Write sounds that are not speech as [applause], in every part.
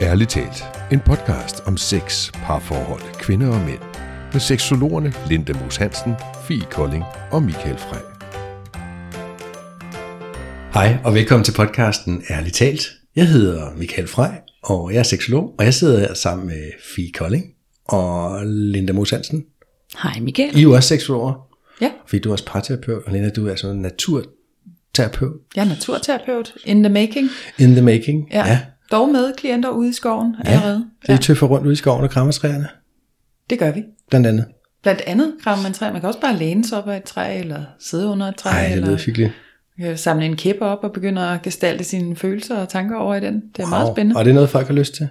Ærligt talt. En podcast om sex, parforhold, kvinder og mænd. Med seksologerne Linda Moos Hansen, Fie Kolding og Michael Frey. Hej og velkommen til podcasten Ærligt talt. Jeg hedder Michael Frey, og jeg er seksolog, og jeg sidder her sammen med Fie Kolding og Linda Moos Hansen. Hej Michael. I er jo også seksologer, Ja, fordi du er også parterapeut, og Linda, du er sådan en naturterapeut. jeg er naturterapeut in the making. In the making. Ja. ja. Dog med klienter ude i skoven allerede. Så I tøffer rundt ude i skoven og krammer træerne, Det gør vi. blandt andet. Blandt andet krammer man træ. Man kan også bare læne sig op af et træ, eller sidde under et træ, Ej, det lyder hyggeligt. øh, samle en kæppe op og begynde at gestalte sine følelser og tanker over i den. Det er wow. meget spændende. Og det er noget, folk har lyst til.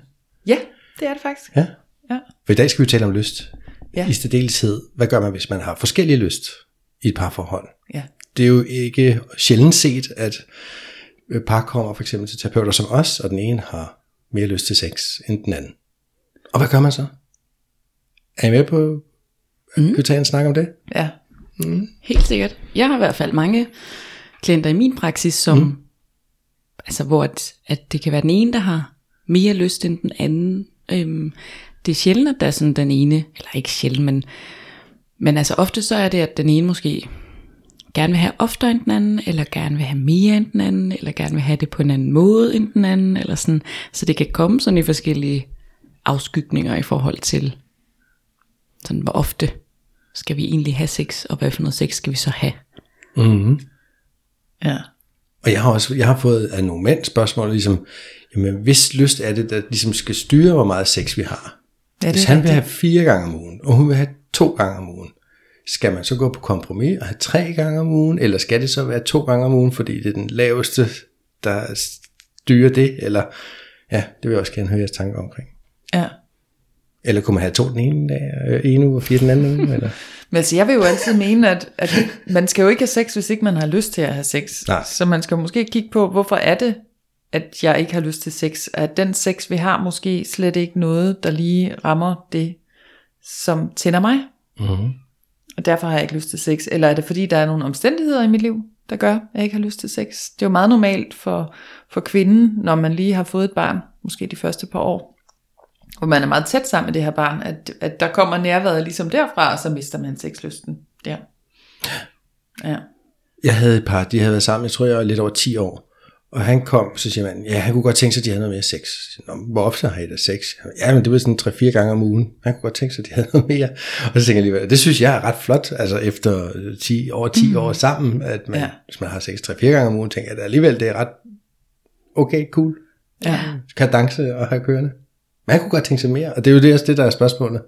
Ja, det er det faktisk. Ja. Ja. For i dag skal vi tale om lyst. Ja. I stedelhed, hvad gør man, hvis man har forskellige lyst i et parforhold? ja. Det er jo ikke sjældent set, at par kommer for eksempel til terapeuter som os, og den ene har mere lyst til sex end den anden. Og hvad gør man så? Er I med på, mm. kan vi tage en snak om det? ja. Helt sikkert. Jeg har i hvert fald mange klienter i min praksis, som, mm. altså hvor at, at det kan være den ene, der har mere lyst end den anden. Øhm, det er sjældent, at der er sådan den ene, eller ikke sjældent, men, men altså ofte så er det, at den ene måske gerne vil have oftere end den anden, eller gerne vil have mere end den anden, eller gerne vil have det på en anden måde end den anden, eller sådan. Så det kan komme sådan i forskellige afskygninger i forhold til, sådan hvor ofte skal vi egentlig have sex, og hvad for noget sex skal vi så have? Mm-hmm. ja. Og jeg har også jeg har fået af nogle mænd spørgsmål, ligesom, jamen hvis lyst er det, der ligesom skal styre, hvor meget sex vi har. Ja, det hvis han vil have fire gange om ugen, og hun vil have to gange om ugen, skal man så gå på kompromis og have tre gange om ugen, eller skal det så være to gange om ugen, fordi det er den laveste, der styrer det, eller ja, det vil jeg også gerne høre jeres tanker omkring. ja. Eller kunne man have to den ene dag, øh, en uge og fire den anden uge, eller? [laughs] Men altså, jeg vil jo altid mene, at, at man skal jo ikke have sex, hvis ikke man har lyst til at have sex. Nej. Så man skal måske kigge på, hvorfor er det, at jeg ikke har lyst til sex? Er den sex, vi har, måske slet ikke noget, der lige rammer det, som tænder mig? Mm-hmm. Og derfor har jeg ikke lyst til sex. Eller er det fordi, der er nogle omstændigheder i mit liv, der gør, at jeg ikke har lyst til sex? Det er jo meget normalt for, for kvinden, når man lige har fået et barn, måske de første par år, hvor man er meget tæt sammen med det her barn, at, at der kommer nærværet ligesom derfra, og så mister man sexlysten der. Ja. Jeg havde et par, de havde været sammen, jeg tror jeg var lidt over 10 år. Og han kom, så siger man, ja, han kunne godt tænke sig, at de havde noget mere sex. Nå, hvor ofte har I da sex? Ja, men det var sådan 3-4 gange om ugen. Han kunne godt tænke sig, at de havde noget mere. Og så tænker jeg alligevel, det synes jeg er ret flot, altså efter 10, over 10 mm. år sammen, at man. Ja. hvis man har sex 3-4 gange om ugen, tænker jeg at alligevel, det er ret okay, cool. ja. Kan danse og have kørende. Men han kunne godt tænke sig mere, og det er jo det, også det, der er spørgsmålet.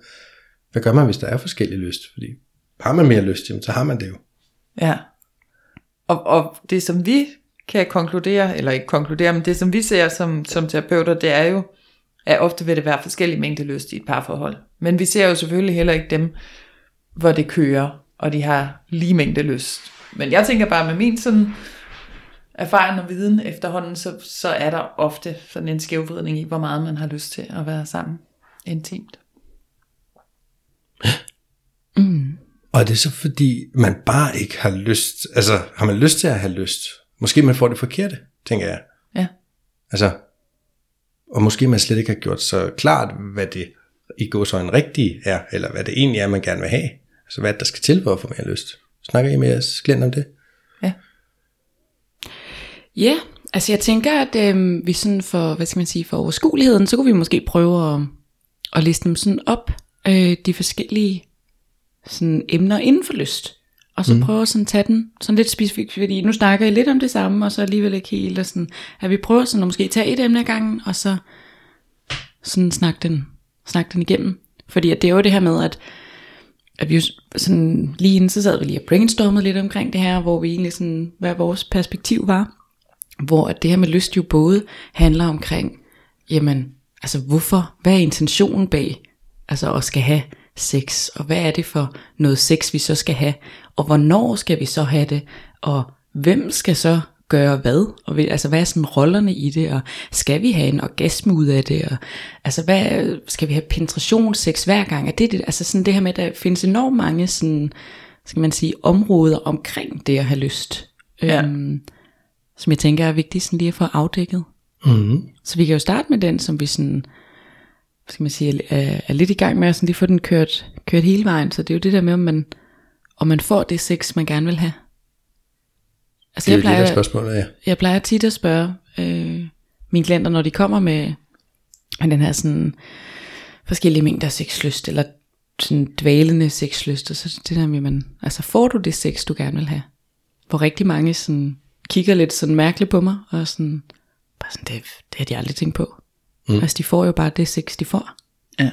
Hvad gør man, hvis der er forskellige lyst? Fordi har man mere lyst, jamen, så har man det jo. Ja. Og, og det som vi kan konkludere, eller ikke konkludere, men det som vi ser som, som terapeuter, det er jo, at ofte vil det være forskellige mængde lyst i et parforhold. Men vi ser jo selvfølgelig heller ikke dem, hvor det kører, og de har lige mængde lyst. Men jeg tænker bare med min sådan erfaring og viden efterhånden, så, så er der ofte sådan en skævvridning i, hvor meget man har lyst til at være sammen intimt. Og er det så fordi, man bare ikke har lyst, altså har man lyst til at have lyst? Måske man får det forkerte, tænker jeg. Ja. Altså, og måske man slet ikke har gjort så klart, hvad det i går så en rigtig er, eller hvad det egentlig er, man gerne vil have. Altså hvad der skal til for at få mere lyst. Snakker I med jeres klient om det? Ja. Ja, altså jeg tænker, at øh, vi sådan for, hvad skal man sige, for overskueligheden, så kunne vi måske prøve at, at liste dem sådan op, øh, de forskellige sådan emner inden for lyst. Og så mm. prøve at sådan tage den sådan lidt specifikt, fordi nu snakker jeg lidt om det samme, og så alligevel ikke helt, og sådan, at vi prøver sådan at måske tage et emne ad gangen, og så sådan snakke den, snakke den igennem. Fordi at det er jo det her med, at, at vi jo sådan, lige inden så sad vi lige og brainstormede lidt omkring det her, hvor vi egentlig sådan, hvad vores perspektiv var. Hvor at det her med lyst jo både handler omkring, jamen, altså hvorfor, hvad er intentionen bag, altså at skal have sex, og hvad er det for noget sex, vi så skal have, og hvornår skal vi så have det, og hvem skal så gøre hvad, og vil- altså hvad er sådan rollerne i det, og skal vi have en orgasme ud af det, og altså hvad, skal vi have penetrationssex hver gang, er det det, altså sådan det her med, at der findes enormt mange sådan, skal man sige, områder omkring det at have lyst, Ja. øhm, som jeg tænker er vigtigt sådan lige at få afdækket. Mm-hmm. Så vi kan jo starte med den, som vi sådan, skal man sige, er, er lidt i gang med at sådan lige få den kørt, kørt hele vejen. Så det er jo det der med, om man, om man får det sex, man gerne vil have. Altså, Det er jeg jo det, der plejer, spørgsmålet er. jeg plejer tit at spørge øh, mine klienter, når de kommer med, med den her sådan forskellige mængder sexlyst, eller sådan dvalende sexlyst, og så det der med, man, altså får du det sex, du gerne vil have? Hvor rigtig mange sådan kigger lidt sådan mærkeligt på mig, og sådan, bare sådan, det, det har de aldrig tænkt på. Mm. Altså, de får jo bare det sex, de får. Ja.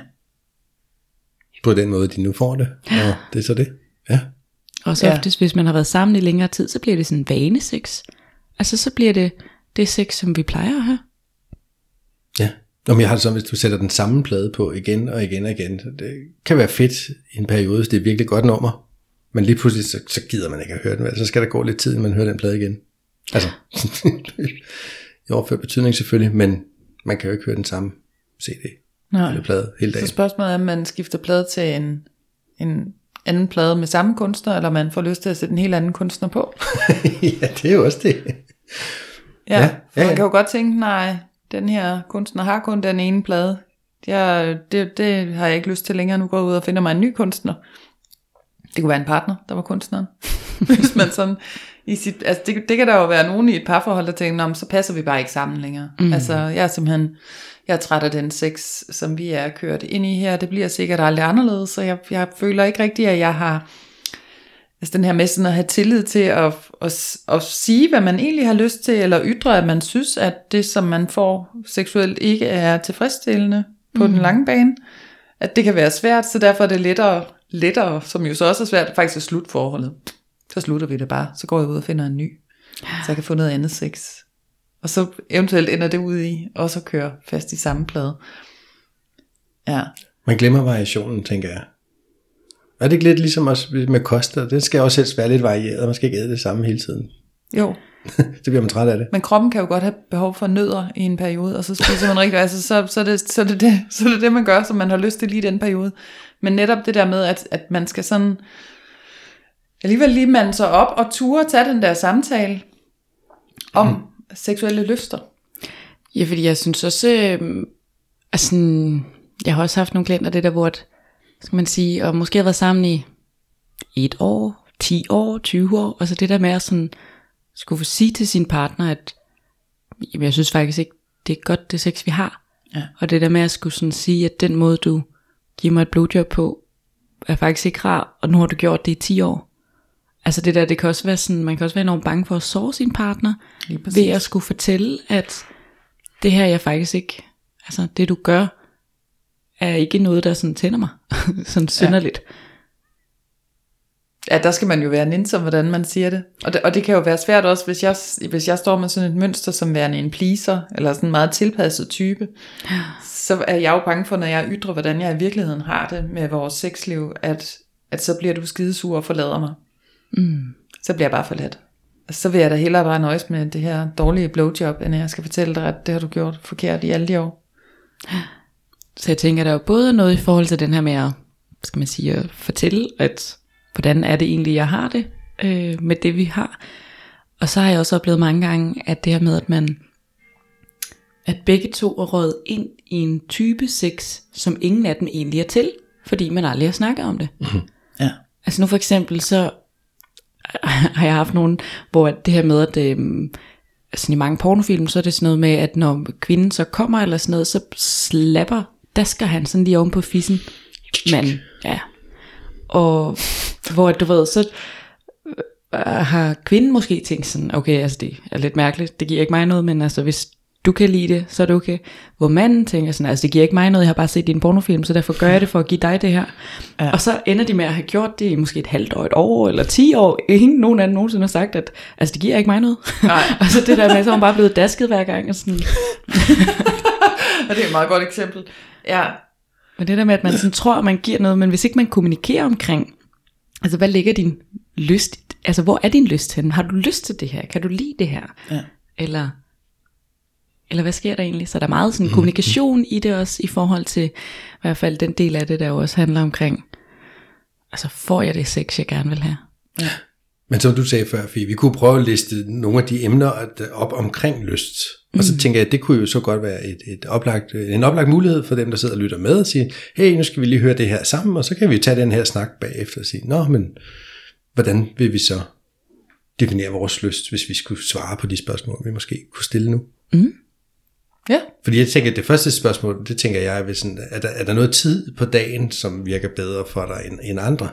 På den måde, de nu får det. Og det er så det. Ja. Og så Ja. oftest, hvis man har været sammen i længere tid, så bliver det sådan vanesex. Altså, så bliver det det sex, som vi plejer at have. Ja. Men jeg har det sådan, hvis du sætter den samme plade på igen og igen og igen, så det kan være fedt i en periode, hvis det er virkelig godt nummer. Men lige pludselig, så, så gider man ikke at høre den. Så skal der gå lidt tid, inden man hører den plade igen. Altså, [laughs] i overført betydning selvfølgelig, men man kan jo ikke høre den samme CD Nej. eller plade hele Så dagen. spørgsmålet er, om man skifter plade til en, en anden plade med samme kunstner, eller man får lyst til at sætte en helt anden kunstner på. [laughs] ja, det er jo også det. Ja, Ja, ja, man kan jo godt tænke, nej, den her kunstner har kun den ene plade. Jeg, det, det har jeg ikke lyst til længere. Nu går jeg ud og finder mig en ny kunstner. Det kunne være en partner, der var kunstneren. [laughs] Hvis man sådan i sit, altså det, det kan der jo være nogen i et parforhold, der tænker, "Nå, så passer vi bare ikke sammen længere. Mm. Altså jeg er simpelthen, jeg er træt af den sex, som vi er kørt ind i her. Det bliver sikkert aldrig anderledes, så jeg, jeg føler ikke rigtigt, at jeg har Altså den her med sådan at have tillid til at, at, at sige, hvad man egentlig har lyst til, eller ytre, at man synes, at det, som man får seksuelt, ikke er tilfredsstillende på mm. den lange bane. At det kan være svært, så derfor er det lettere, lettere, som jo så også er svært, faktisk at slutte forholdet. Så slutter vi det bare. Så går jeg ud og finder en ny, så jeg kan få noget andet sex. Og så eventuelt ender det ud i også at køre fast i samme plade. Ja. Man glemmer variationen, tænker jeg. Er det ikke lidt ligesom også med koster? Det skal også helst være lidt varieret. Man skal ikke æde det samme hele tiden. Jo, [laughs] det bliver man træt af det. Men kroppen kan jo godt have behov for nødder i en periode, og så spiser man rigtig, altså så, så, er det, så, det det, så det det, man gør, som man har lyst til lige i den periode. Men netop det der med, at, at man skal sådan, alligevel lige mande sig op og ture tage den der samtale om mm. Seksuelle lyster. Ja, fordi jeg synes også, øh, altså, jeg har også haft nogle klienter, det der, hvor, at, skal man sige, og måske har været sammen i et år, 10 år, 20 år, og så det der med at sådan, skulle få sige til sin partner, at jamen, jeg synes faktisk ikke, det er godt det sex, vi har. Ja. Og det der med at skulle sådan sige, at den måde, du giver mig et blowjob på, er faktisk ikke rar, og nu har du gjort det i 10 år. Altså det der, det kan også være sådan, man kan også være enormt bange for at såre sin partner, ved at skulle fortælle, at det her jeg faktisk ikke, altså det du gør, er ikke noget, der sådan tænder mig, [laughs] sådan synderligt. Ja, der skal man jo være nænsom, hvordan man siger det. Og, det. og det kan jo være svært også, hvis jeg, hvis jeg står med sådan et mønster som værende en pleaser, eller sådan en meget tilpasset type, så er jeg jo bange for, når jeg ytrer, hvordan jeg i virkeligheden har det med vores sexliv, at, at så bliver du skidesur og forlader mig. Mm. Så bliver jeg bare forladt. Altså, så vil jeg da hellere bare nøjes med det her dårlige blowjob, end jeg skal fortælle dig, at det har du gjort forkert i alle de år. Så jeg tænker, der er jo både noget i forhold til den her med at, skal man sige, at fortælle, at hvordan er det egentlig, jeg har det øh, med det, vi har. Og så har jeg også oplevet mange gange, at det her med, at man, at begge to er røget ind i en type sex, som ingen af dem egentlig er til, fordi man aldrig har snakket om det. Ja. Altså nu for eksempel, så [laughs] har jeg haft nogen, hvor det her med, at øh, altså i mange pornofilm, så er det sådan noget med, at når kvinden så kommer eller sådan noget, så slapper, dasker skal han sådan lige oven på fissen. Men, ja. Og hvor du ved, så øh, har kvinden måske tænkt sådan, okay, altså det er lidt mærkeligt, det giver ikke mig noget, men altså hvis du kan lide det, så er det okay. Hvor manden tænker sådan, altså det giver ikke mig noget, jeg har bare set din pornofilm, så derfor gør jeg det for at give dig det her. Ja. Og så ender de med at have gjort det i måske et halvt år, et år eller ti år. Ingen nogen af dem nogensinde har sagt, at altså, det giver ikke mig noget. Nej. [laughs] og så det der med, så er hun bare blevet dasket hver gang. Og sådan. [laughs] Og det er et meget godt eksempel. Ja, Men det der med, at man sådan tror, at man giver noget, men hvis ikke man kommunikerer omkring, altså hvad ligger din lyst, altså hvor er din lyst hen? Har du lyst til det her? Kan du lide det her? Ja. Eller, eller hvad sker der egentlig? Så der er meget sådan kommunikation i det også, i forhold til i hvert fald den del af det, der jo også handler omkring, altså får jeg det sex, jeg gerne vil have? Men som du sagde før, Fie, vi kunne prøve at liste nogle af de emner at- op omkring lyst. Og så tænker jeg, at det kunne jo så godt være et, et oplagt, en oplagt mulighed for dem, der sidder og lytter med og siger, hey, nu skal vi lige høre det her sammen, og så kan vi tage den her snak bagefter og sige, nå, men hvordan vil vi så definere vores lyst, hvis vi skulle svare på de spørgsmål, vi måske kunne stille nu? Ja, Fordi jeg tænker, at det første spørgsmål, det tænker jeg, er, ved sådan, er, der, er der noget tid på dagen, som virker bedre for dig end, end andre?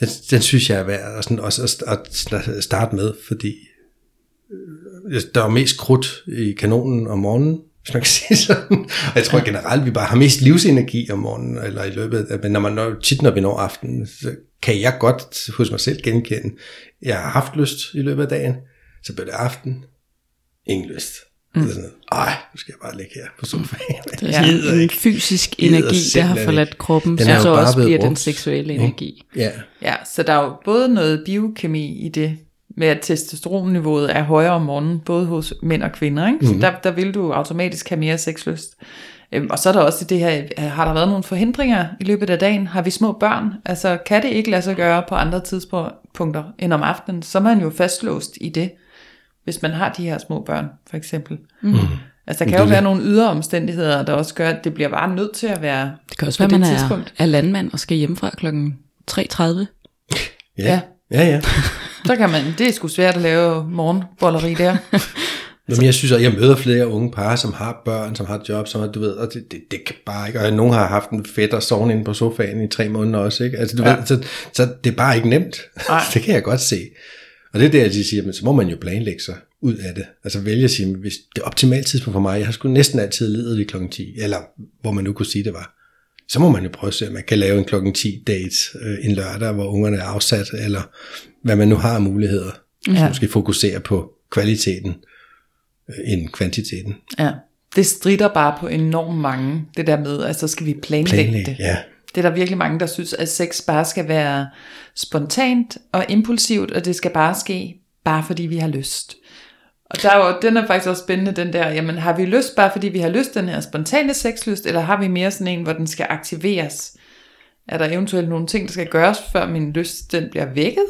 Den, den synes jeg er værd at, sådan, også at, at starte med, fordi øh, der er mest krudt i kanonen om morgenen, hvis man kan [laughs] sige sådan. Og jeg tror generelt, vi bare har mest livsenergi om morgenen, eller i løbet af, men når man når, tit når vi når aftenen, så kan jeg godt hos mig selv genkende, jeg har haft lyst i løbet af dagen, så bliver det aften, ingen lyst. Mm. Det er sådan ej, nu skal jeg bare ligge her på sofaen. [laughs] Det er sådan en ikke. fysisk energi, der har forladt kroppen, Den som er så også bliver den brugt. seksuelle Ikke? energi. Ja, ja, så der er jo både noget biokemi i det, med at testosteronniveauet er højere om morgenen, både hos mænd og kvinder. Ikke? Så der, der vil du automatisk have mere sexlyst. Øhm, Og så er der også det her, øh, har der været nogle forhindringer i løbet af dagen? Har vi små børn? Altså kan det ikke lade sig gøre på andre tidspunkter end om aftenen? Så er man jo fastlåst i det, hvis man har de her små børn, for eksempel. Mm. Altså der kan jo være nogle ydre omstændigheder, der også gør, at det bliver bare nødt til at være Det kan også være, at det man er, tidspunkt. er landmand og skal hjemmefra klokken 3.30. ja, Ja. ja, ja. [laughs] Så kan man, det er sgu svært at lave morgenbolleri der. [laughs] Men jeg synes, at jeg møder flere unge par, som har børn, som har job, som har, du ved, og det, det, det kan bare ikke, og nogen har haft en fedt og sovende inde på sofaen i tre måneder også, ikke? Altså, du ja. ved, så, så det er bare ikke nemt. [laughs] Det kan jeg godt se. Og det er det, jeg siger, men så må man jo planlægge sig ud af det. Altså vælge at sige, hvis det optimalt tidspunkt for mig, jeg har sgu næsten altid ledet i klokken 10, eller hvor man nu kunne sige, det var. Så må man jo prøve at se, om man kan lave en klokken 10 date øh, en lørdag, hvor ungerne er afsat, eller hvad man nu har af muligheder. Ja. Så måske fokusere på kvaliteten øh, end kvantiteten. Ja. Det strider bare på enormt mange, det der med, altså skal vi planlægge, Planlægge, det. ja. Det er der virkelig mange, der synes, at sex bare skal være spontant og impulsivt, og det skal bare ske, bare fordi vi har lyst. Og der er jo, den er faktisk også spændende, den der, jamen har vi lyst, bare fordi vi har lyst, den her spontane sexlyst, eller har vi mere sådan en, hvor den skal aktiveres? Er der eventuelt nogle ting, der skal gøres, før min lyst den bliver vækket?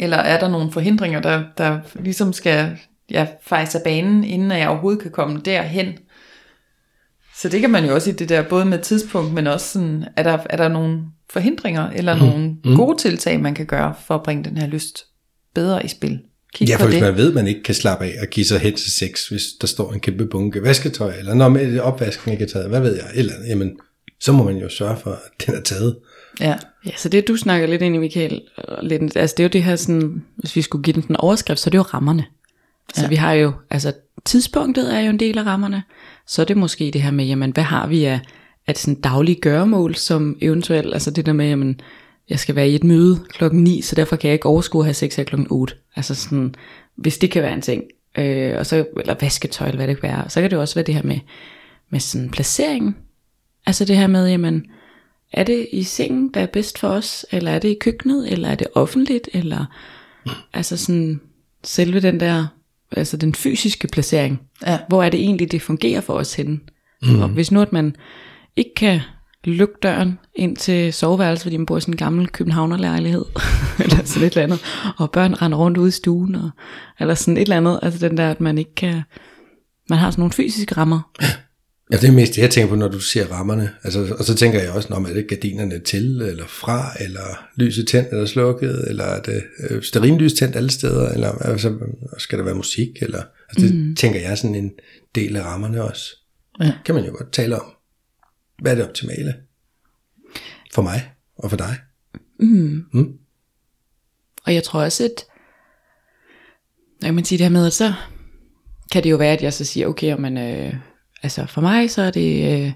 Eller er der nogle forhindringer, der, der ligesom skal ja, fejse af banen, inden jeg overhovedet kan komme derhen? Så det kan man jo også i det der, både med tidspunkt, men også sådan, er der, er der nogle forhindringer, eller mm. nogle gode tiltag, man kan gøre, for at bringe den her lyst bedre i spil? Kig Ja, for hvis man ved, at man ikke kan slappe af og give sig hen til sex, hvis der står en kæmpe bunke vasketøj, eller når med opvasken ikke er taget, hvad ved jeg, eller jamen, så må man jo sørge for, at den er taget. Ja. Ja, så det du snakker lidt ind i, Michael, lidt, altså det er jo det her sådan, hvis vi skulle give den en overskrift, så er det jo rammerne. Så ja. vi har jo, altså tidspunktet er jo en del af rammerne, så er det måske det her med, jamen hvad har vi af, af sådan daglige gøremål, som eventuelt, altså det der med, jamen jeg skal være i et møde klokken 9, så derfor kan jeg ikke overskue at have sex her klokken 8. Altså sådan, hvis det kan være en ting, øh, og så, eller vasketøj, eller hvad det kan være, så kan det jo også være det her med, med sådan placeringen. Altså det her med, jamen, er det i sengen, der er bedst for os, eller er det i køkkenet, eller er det offentligt, eller altså sådan selve den der, altså den fysiske placering. Ja. Hvor er det egentlig, det fungerer for os henne? Mm. Og hvis nu, at man ikke kan lukke døren ind til soveværelset, fordi man bor i sådan en gammel københavnerlejlighed, [laughs] eller sådan et eller andet, og børn render rundt ude i stuen, og, eller sådan et eller andet, altså den der, at man ikke kan, man har sådan nogle fysiske rammer. Ja, det er mest det, jeg tænker på, når du ser rammerne. Altså, og så tænker jeg også, om er det gardinerne til, eller fra, eller lyset tændt eller slukket, eller er det øh, stearinlys tændt alle steder, eller altså, skal der være musik, eller altså, det mm. tænker jeg er sådan en del af rammerne også. Ja. Kan man jo godt tale om. Hvad er det optimale? For mig og for dig. Og jeg tror også, at når man siger det her med, at så kan det jo være, at jeg så siger, okay, men, øh, altså for mig, så er det, øh,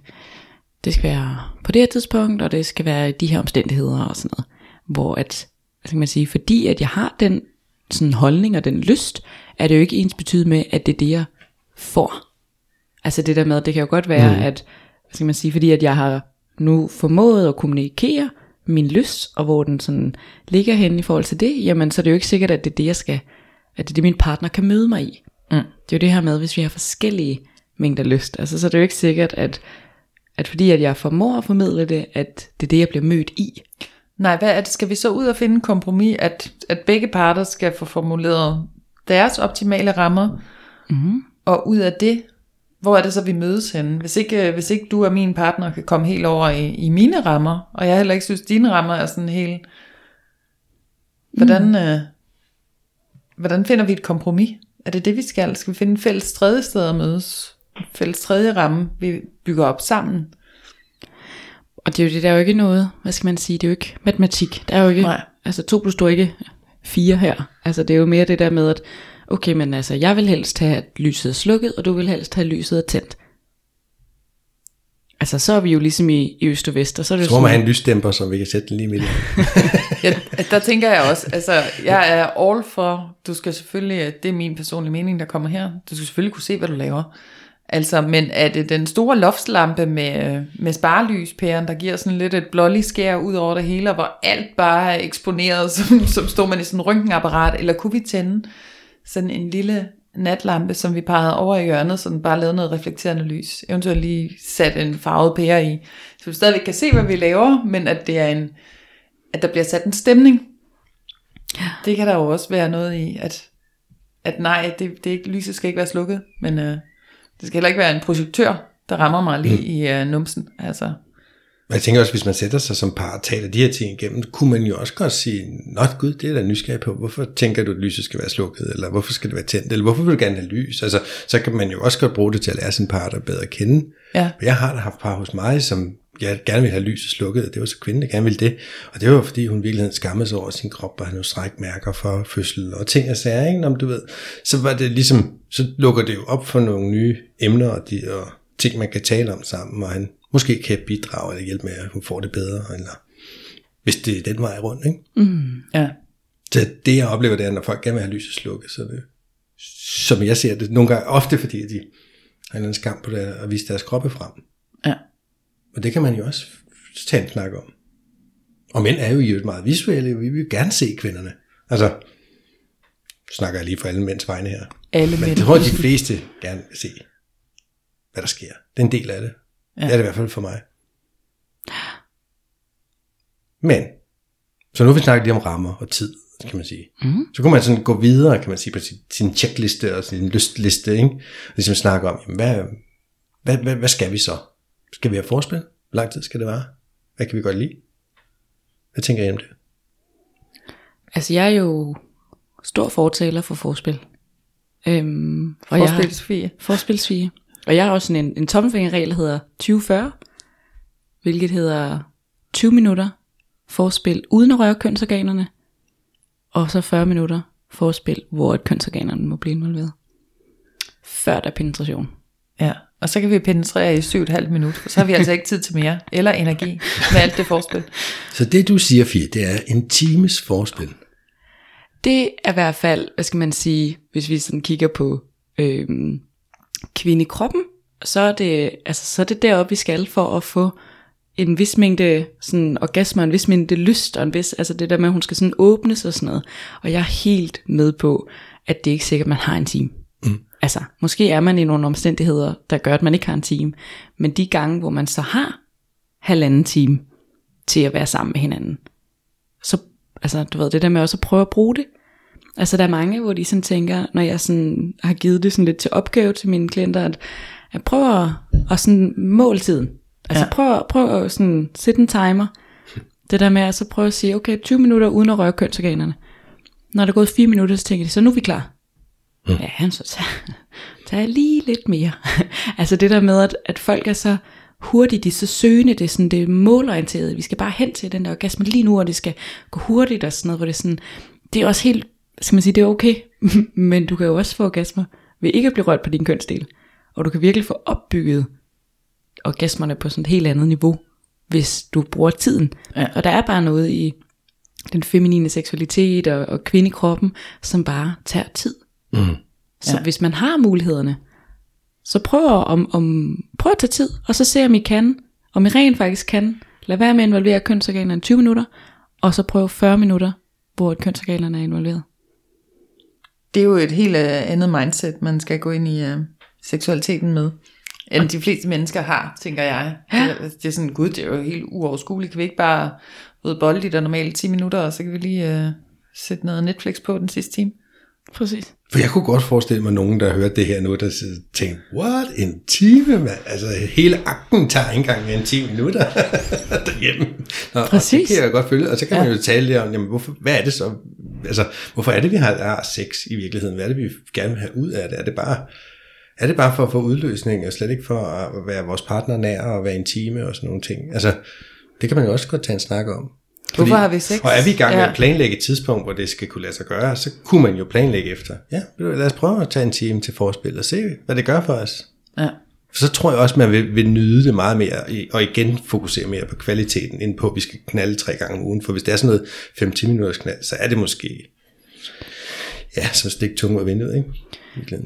det skal være på det her tidspunkt, og det skal være de her omstændigheder og sådan noget. Hvor at, hvad skal man sige, fordi at jeg har den sådan holdning og den lyst, er det jo ikke ens betydet med, at det er det, jeg får. Altså det der med, det kan jo godt være, mm. at, hvad skal man sige, fordi at jeg har nu formået at kommunikere min lyst, og hvor den sådan ligger hen i forhold til det, jamen så er det jo ikke sikkert, at det er det, jeg skal, at det er det, min partner kan møde mig i. Mm. Det er jo det her med, hvis vi har forskellige mængder lyst, altså så er det jo ikke sikkert, at, at fordi at jeg formår at formidle det, at det er det, jeg bliver mødt i. Nej, hvad er det? Skal vi så ud og finde en kompromis, at, at begge parter skal få formuleret deres optimale rammer, mm. og ud af det, hvor er det så, vi mødes henne? Hvis ikke, øh, hvis ikke du og min partner kan komme helt over i, i mine rammer, og jeg heller ikke synes, dine rammer er sådan helt... Hvordan, mm. øh, hvordan finder vi et kompromis? Er det det, vi skal? Skal vi finde en fælles tredje sted at mødes? Fælles tredje ramme, vi bygger op sammen? Og det er jo det, der er jo ikke noget, hvad skal man sige, det er jo ikke matematik. Der er jo ikke, Nej. altså 2 plus 2 er ikke 4 her. Altså det er jo mere det der med, at okay, men altså jeg vil helst have, at lyset er slukket, og du vil helst have, at lyset er tændt. Altså så er vi jo ligesom i, i øst og vest, og så er det Så jo må man sådan, have en lysdæmper, som vi kan sætte den lige midt i. [laughs] Ja, der tænker jeg også, altså jeg er all for, du skal selvfølgelig, det er min personlige mening, der kommer her, du skal selvfølgelig kunne se, hvad du laver. Altså, men er det den store loftslampe med, med sparelyspæren, der giver sådan lidt et blålig skær ud over det hele, og hvor alt bare er eksponeret, [laughs] som, som står man i sådan en røntgenapparat, eller kunne vi tænde sådan en lille natlampe, som vi pegede over i hjørnet, så den bare lavede noget reflekterende lys. Eventuelt lige sat en farvet pære i, så vi stadigvæk kan se, hvad vi laver, men at det er en, at der bliver sat en stemning. Det kan der jo også være noget i, at, at nej, det, det ikke, lyset skal ikke være slukket, men øh, det skal heller ikke være en projektør, der rammer mig lige mm. i øh, numsen. Altså, Men jeg tænker også, hvis man sætter sig som par og taler de her ting igennem, kunne man jo også godt sige, Nå gud, det er da nysgerrig på, hvorfor tænker du, at lyset skal være slukket, eller hvorfor skal det være tændt, eller hvorfor vil du gerne have lys? Altså, så kan man jo også godt bruge det til at lære sin partner bedre at kende. ja. Jeg har da haft par hos mig, som jeg gerne ville have lyset slukket, og det var så kvinden, der gerne ville det. Og det var fordi, hun i virkeligheden skammede sig over sin krop, og havde nogle strækmærker for fødsel og ting og sager, ikke? Om du ved. Så var det ligesom, så lukker det jo op for nogle nye emner og, de, og ting, man kan tale om sammen, og han måske kan bidrage eller hjælpe med, at hun får det bedre, eller hvis det er den vej rundt, ikke? ja. Så det jeg oplever, det er, når folk gerne vil have lyset slukket, så det, som jeg ser det, nogle gange ofte fordi, de har en eller anden skam på det, at vise deres kroppe frem. Og det kan man jo også tage en snak om. Og mænd er jo i øvrigt meget visuelle, vi vil jo gerne se kvinderne. Altså, snakker jeg lige for alle mænds vegne her. Alle Men jeg tror, de fleste gerne vil se, hvad der sker. Det er en del af det. Ja. Det er det i hvert fald for mig. Men, så nu har vi snakket lige om rammer og tid, kan man sige. Mm. Så kunne man sådan gå videre, kan man sige, på sin, sin checkliste og sin lystliste, ikke? Og ligesom snakke om, jamen, hvad, hvad, hvad, hvad skal vi så? Skal vi have forspil? Hvor lang tid skal det vare? Hvad kan vi godt lide? Hvad tænker I om det? altså jeg er jo stor fortaler for forspil. Øhm, og. Forspilsvige. Og jeg har også sådan en, en tommelfingerregel, der hedder 2040, hvilket hedder 20 minutter forspil uden at røre kønsorganerne, og så 40 minutter forspil, hvor et kønsorganerne må blive involveret. Før der er penetration. Ja. Og så kan vi penetrere i 7,5 minutter, for så har vi altså ikke tid til mere, eller energi, med alt det forspil. Så det du siger, Fie, det er en times forspil. Det er i hvert fald, hvad skal man sige, hvis vi sådan kigger på øhm, kvindekroppen, så er, det, altså, så er det deroppe, vi skal for at få en vis mængde sådan orgasmer, en vis mængde lyst, og en vis, altså det der med, at hun skal sådan åbnes og sådan noget. Og jeg er helt med på, at det er ikke sikkert, at man har en time. Altså, måske er man i nogle omstændigheder, der gør, at man ikke har en time. Men de gange, hvor man så har halvanden time til at være sammen med hinanden, så, altså du ved, det der med også at prøve at bruge det. Altså der er mange, hvor de sådan tænker, når jeg sådan har givet det sådan lidt til opgave til mine klienter, at jeg prøver at, at sådan måle tiden. Altså ja. prøv, prøv at sådan sætte en timer. Det der med at så prøve at sige, okay, 20 minutter uden at røre kønsorganerne. Når der er gået 4 minutter, så tænker de, så nu er vi klar. Mm. Ja, så tager, [laughs] tager jeg lige lidt mere. [laughs] altså det der med, at, at folk er så hurtige, de er så søgende, det er sådan, det er målorienteret. Vi skal bare hen til den der orgasme lige nu, og det skal gå hurtigt og sådan noget, hvor det er sådan, det er også helt, skal man sige, det er okay, [laughs] men du kan jo også få orgasmer ved ikke at blive rørt på din kønsdel. Og du kan virkelig få opbygget orgasmerne på sådan et helt andet niveau, hvis du bruger tiden. Ja. Og der er bare noget i den feminine seksualitet og, og kvindekroppen, som bare tager tid. Mm. Så Ja. hvis man har mulighederne, så prøv at, om, om, prøv at tage tid, og så se om I kan, om I rent faktisk kan, lad være med at involvere kønsorganerne i 20 minutter, og så prøv 40 minutter, hvor kønsorganerne er involveret. Det er jo et helt øh, andet mindset, man skal gå ind i øh, seksualiteten med, end de fleste mennesker har, tænker jeg. Ja. Det, er sådan, gud, det er jo helt uoverskueligt. Kan vi ikke bare ud bolde i der normale 10 minutter, og så kan vi lige øh, sætte noget Netflix på den sidste time? Præcis. For jeg kunne godt forestille mig nogen, der hørte det her nu, der og tænkte, what, en time, mand? Altså, hele akten tager ikke engang end 10 minutter [laughs] derhjemme. Nå, og Præcis. Det kan jeg godt følge, og så kan ja. man jo tale lidt om, jamen, hvorfor, hvad er det så? Altså, hvorfor er det, vi har, har sex i virkeligheden? Hvad er det, vi gerne vil have ud af det? Er det bare, er det bare for at få udløsning, og slet ikke for at være vores partner nær og være intime og sådan nogle ting? Altså, det kan man jo også godt tage en snak om. Hvorfor har vi sex? Og er vi i gang med Ja. at planlægge et tidspunkt, hvor det skal kunne lade sig gøre, så kunne man jo planlægge efter. Ja, lad os prøve at tage en time til forspil og se, hvad det gør for os. Ja. Så tror jeg også, man vil, vil nyde det meget mere, og igen fokusere mere på kvaliteten, end på, at vi skal knalde tre gange om ugen. For hvis det er sådan noget 5-10 minutters knald, så er det måske, ja, som stik tunge af vinduet, ikke? Virkelig.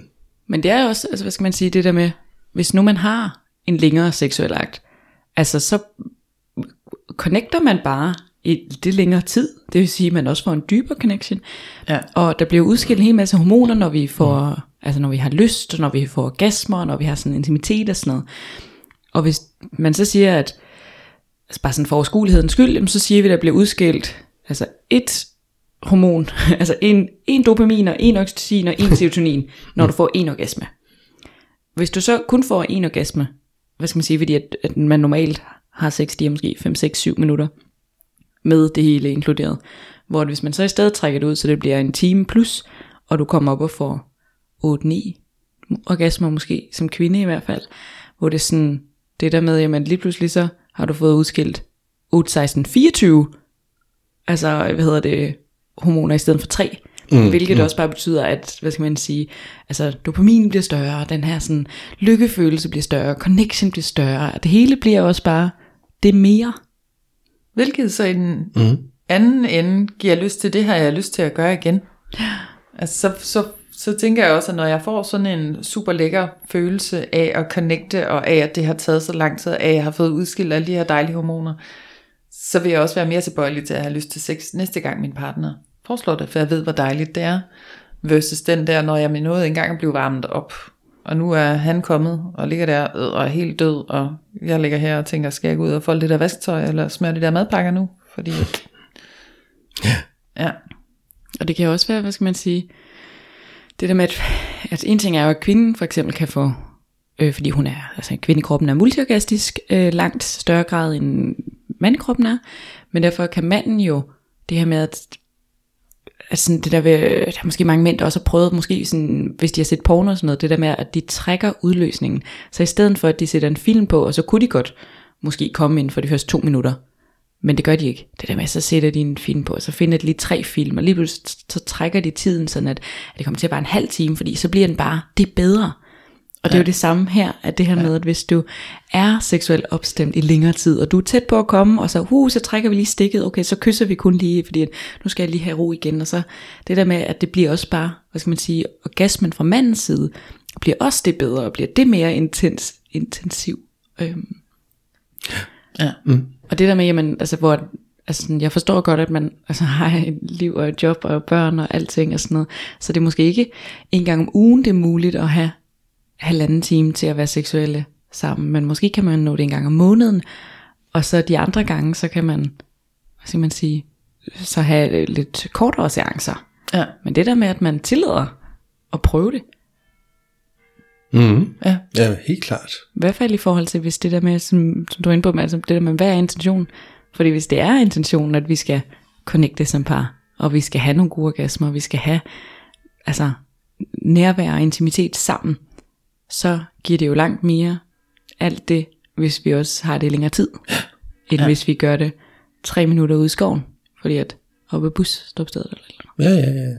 Men det er også, altså hvad skal man sige, det der med, hvis nu man har en længere seksuel akt, altså så connecter man bare i det længere tid. Det vil sige, at man også får en dybere connection. Ja. Og der bliver udskilt en hel masse hormoner, når vi får, mm. altså når vi har lyst, når vi får orgasmer, når vi har sådan intimitet og sådan noget. Og hvis man så siger, at altså bare sådan for overskuelighedens skyld, jamen så siger vi, at der bliver udskilt altså et hormon, [laughs] altså en, en dopamin og en oxytocin og en [laughs] serotonin, når du får en orgasme. Hvis du så kun får en orgasme, hvad skal man sige, fordi at, at man normalt har sex, de er måske 5, 6, 7 minutter, med det hele inkluderet. Hvor hvis man så i stedet trækker det ud, så det bliver en time plus, og du kommer op og får 8-9 orgasmer måske, som kvinde i hvert fald, hvor det er sådan, det der med, jamen lige pludselig så har du fået udskilt 8, 16, 24, altså hvad hedder det, hormoner i stedet for 3, mm, hvilket mm. også bare betyder, at, hvad skal man sige, altså dopamin bliver større, den her sådan lykkefølelse bliver større, connection bliver større, og det hele bliver også bare det mere. Hvilket så i den Mm. anden ende giver lyst til, det har jeg lyst til at gøre igen. Altså, så, så, så tænker jeg også, at når jeg får sådan en super lækker følelse af at connecte, og af at det har taget så lang tid, af at jeg har fået udskilt alle de her dejlige hormoner, så vil jeg også være mere tilbøjelig til at have lyst til sex næste gang min partner foreslår det, for jeg ved, hvor dejligt det er, versus den der, når jeg med noget engang er blevet varmet op, og nu er han kommet og ligger der øh, og er helt død, og jeg ligger her og tænker, skal jeg gå ud og folde det der vasketøj, eller smøre de der madpakker nu? Fordi, ja, Og det kan jo også være, hvad skal man sige, det der med, at, at en ting er jo, at kvinden for eksempel kan få, øh, fordi hun er, altså kvindekroppen er multiorgastisk, øh, langt større grad end mandekroppen er, men derfor kan manden jo, det her med, at altså det der ved, der er måske mange mænd, der også har prøvet, måske sådan, hvis de har set porno og sådan noget, det der med, at de trækker udløsningen. Så i stedet for, at de sætter en film på, og så kunne de godt måske komme ind for de første to minutter, men det gør de ikke. Det der med, så sætter de en film på, og så finder de lige tre film, og lige pludselig så trækker de tiden sådan, at, at det kommer til at være en halv time, fordi så bliver den bare, det er bedre. Og det er jo det samme her, at det her med, at hvis du er seksuelt opstemt i længere tid, og du er tæt på at komme, og så, uh, så trækker vi lige stikket, okay, så kysser vi kun lige, fordi at nu skal jeg lige have ro igen, og så det der med, at det bliver også bare, hvad skal man sige, orgasmen fra mandens side, bliver også det bedre, og bliver det mere intens, intensiv. Øhm, ja. og det der med, jamen, altså, hvor, altså, sådan, jeg forstår godt, at man altså, har et liv og et job og børn og alting og sådan noget, så det er måske ikke en gang om ugen, det er muligt at have halvanden time til at være seksuelle sammen, men måske kan man nå det en gang om måneden, og så de andre gange, så kan man, hvad skal man sige, så have lidt kortere seancer. ja, Men det der med, at man tillader at prøve det, Mm. ja. Ja, helt klart. I hvert fald i forhold til, hvis det der med, som, som du er inde på, med, altså det der med, hvad er intentionen? Fordi hvis det er intentionen, at vi skal connecte som par, og vi skal have nogle gode orgasmer, og vi skal have altså, nærvær og intimitet sammen, så giver det jo langt mere alt det, hvis vi også har det i længere tid, [gasps] end ja. hvis vi gør det tre minutter ude i skoven, fordi at oppe bus stopstedet eller eller Ja, ja, ja.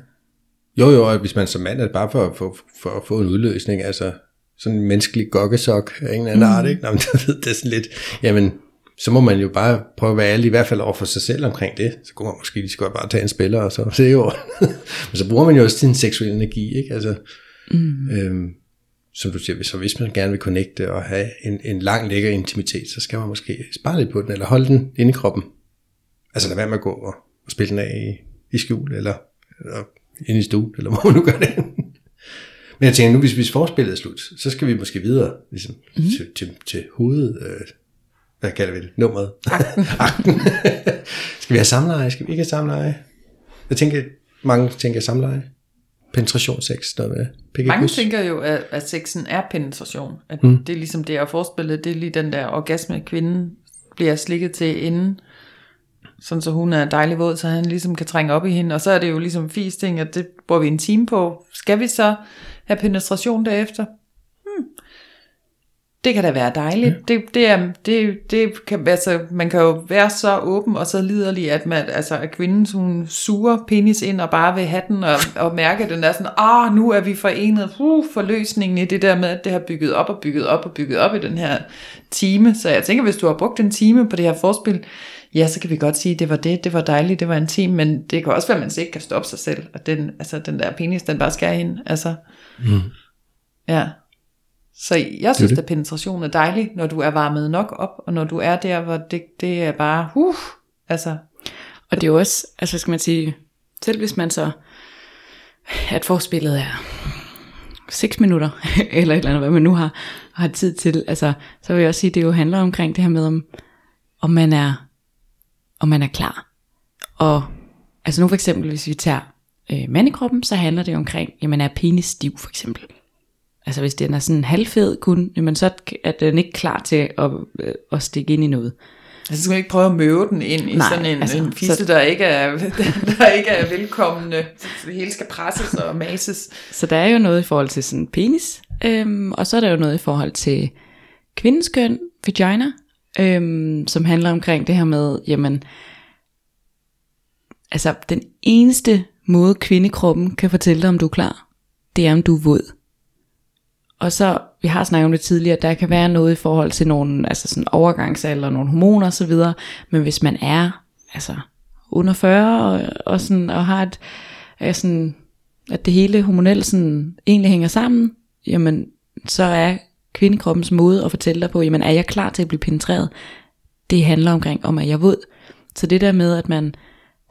Jo, jo, og hvis man som mand er det bare for, for, for at få en udløsning, altså sådan en menneskelig gokkesok af en eller anden mm. art, ikke? Nå, men [laughs] det er sådan lidt, jamen, så må man jo bare prøve at være ærlig, i hvert fald over for sig selv omkring det. Så kunne man måske lige så godt bare tage en spiller, og så [laughs] se jo. [laughs] Men så bruger man jo også sin seksuelle energi, ikke? Altså, mm. øhm, som du siger, så hvis man gerne vil connecte og have en, en lang, lækker intimitet, så skal man måske spare lidt på den, eller holde den inde i kroppen. Altså lad være med at gå og, og spille den af i, i skjul, eller, eller inde i stuen, eller [laughs] hvor man nu gør det. Men jeg tænker nu, hvis, hvis forspillet er slut, så skal vi måske videre ligesom, mm. til, til, til hovedet, øh, hvad kalder vi det, nummeret. Akten. [laughs] skal vi have samleje? Skal vi ikke have samleje? Jeg tænker, mange tænker samleje. Penetrationssex, noget med Mange tænker jo, at, at sexen er penetration. At mm. det er ligesom det, jeg forspillet, det er lige den der orgasme, kvinden bliver slikket til inden, sådan så hun er dejlig våd, så han ligesom kan trænge op i hende. Og så er det jo ligesom fis ting, at det bruger vi en time på. Skal vi så have penetration derefter? Det kan da være dejligt. Ja. Det, det er, det, det kan, altså, man kan jo være så åben og så liderlig, at, man, altså, at kvinden hun suger penis ind og bare vil have den og, og mærke, at den er sådan, ah, nu er vi forenet. Uh, forløsningen i det der med, at det har bygget op og bygget op og bygget op i den her time. Så jeg tænker, hvis du har brugt en time på det her forspil, ja, så kan vi godt sige, at det var det, det var dejligt, det var en time, men det kan også være, at man ikke kan stoppe sig selv, og den, altså, den der penis, den bare skærer ind. Altså, mm. Ja. Så jeg synes, det, at penetration er dejlig, når du er varmet nok op, og når du er der, hvor det, det er bare, uh, altså. Og det er jo også, altså skal man sige, selv hvis man så, at forspillet er 6 minutter, [laughs] eller et eller andet, hvad man nu har, har tid til, altså, så vil jeg også sige, at det jo handler omkring det her med, om, om man er, om man er klar. Og altså nu for eksempel, hvis vi tager øh, mandekroppen, så handler det omkring, jamen er penis stiv for eksempel altså hvis den er sådan halvfed kun, jamen så er den ikke klar til at, øh, at stikke ind i noget. Altså skal man ikke prøve at møve den ind i Nej, sådan en, altså, en fisse, så, der, ikke er, [laughs] der ikke er velkommende. Så det hele skal presses og mases. Så der er jo noget i forhold til sådan penis, øhm, og så er der jo noget i forhold til kvindens køn, vagina, øhm, som handler omkring det her med, jamen, altså den eneste måde kvindekroppen kan fortælle dig, om du er klar, det er, om du er våd. Og så, vi har snakket om det tidligere, der kan være noget i forhold til nogle, altså sådan overgangsalder, nogle hormoner osv., men hvis man er, altså under 40 og, og, sådan, og har et, er sådan, at det hele hormonelt sådan egentlig hænger sammen, jamen så er kvindekroppens måde at fortælle dig på, jamen er jeg klar til at blive penetreret? Det handler omkring, om at jeg våd. Så det der med, at man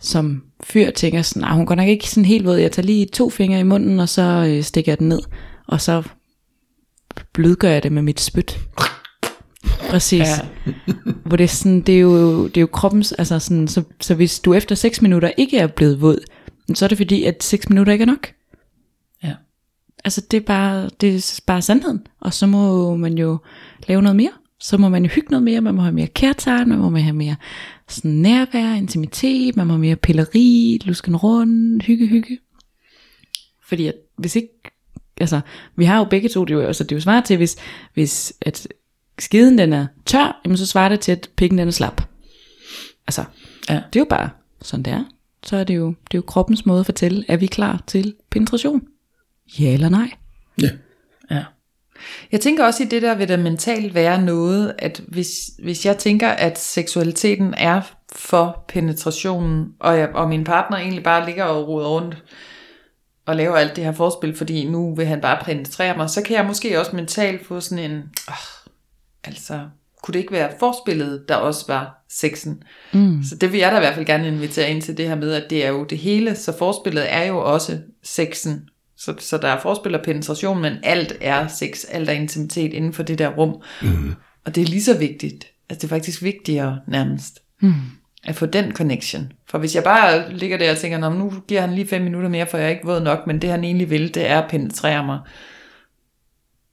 som fyr tænker sådan, nej, hun går nok ikke sådan helt våd, jeg tager lige to fingre i munden, og så øh, stikker jeg den ned, og så blødgør jeg det med mit spyt. Præcis. Ja. [laughs] Hvor det er sådan, det er jo, det er jo kroppens, altså sådan, så, så hvis du efter 6 minutter ikke er blevet våd, så er det fordi, at 6 minutter ikke er nok. Ja. Altså det er bare, det er bare sandheden. Og så må man jo lave noget mere. Så må man jo hygge noget mere, man må have mere kærtegn, man må have mere sådan nærvær, intimitet, man må have mere pilleri, lusken rundt, hygge, hygge. Fordi at hvis ikke altså, vi har jo begge to, det er jo, altså, det er jo svaret til, hvis, hvis at skiden den er tør, jamen, så svarer det til, at pikken den er slap. Altså, ja. det er jo bare sådan det er. Så er det jo, det er jo kroppens måde at fortælle, er vi klar til penetration? Ja eller nej? Ja. Ja. Jeg tænker også i det der vil der mentalt være noget, at hvis, hvis jeg tænker, at seksualiteten er for penetrationen, og, jeg, og min partner egentlig bare ligger og roder rundt, og laver alt det her forspil, fordi nu vil han bare penetrere mig, så kan jeg måske også mentalt få sådan en, oh, altså, kunne det ikke være forspillet, der også var sexen? Mm. Så det vil jeg da i hvert fald gerne invitere ind til det her med, at det er jo det hele, så forspillet er jo også sexen. Så, så der er forspil og penetration, men alt er sex, alt er intimitet inden for det der rum. Mm. Og det er lige så vigtigt. Altså det er faktisk vigtigere nærmest. Mm at få den connection. For hvis jeg bare ligger der og tænker, nu giver han lige fem minutter mere, for jeg er ikke våd nok, men det han egentlig vil, det er at penetrere mig.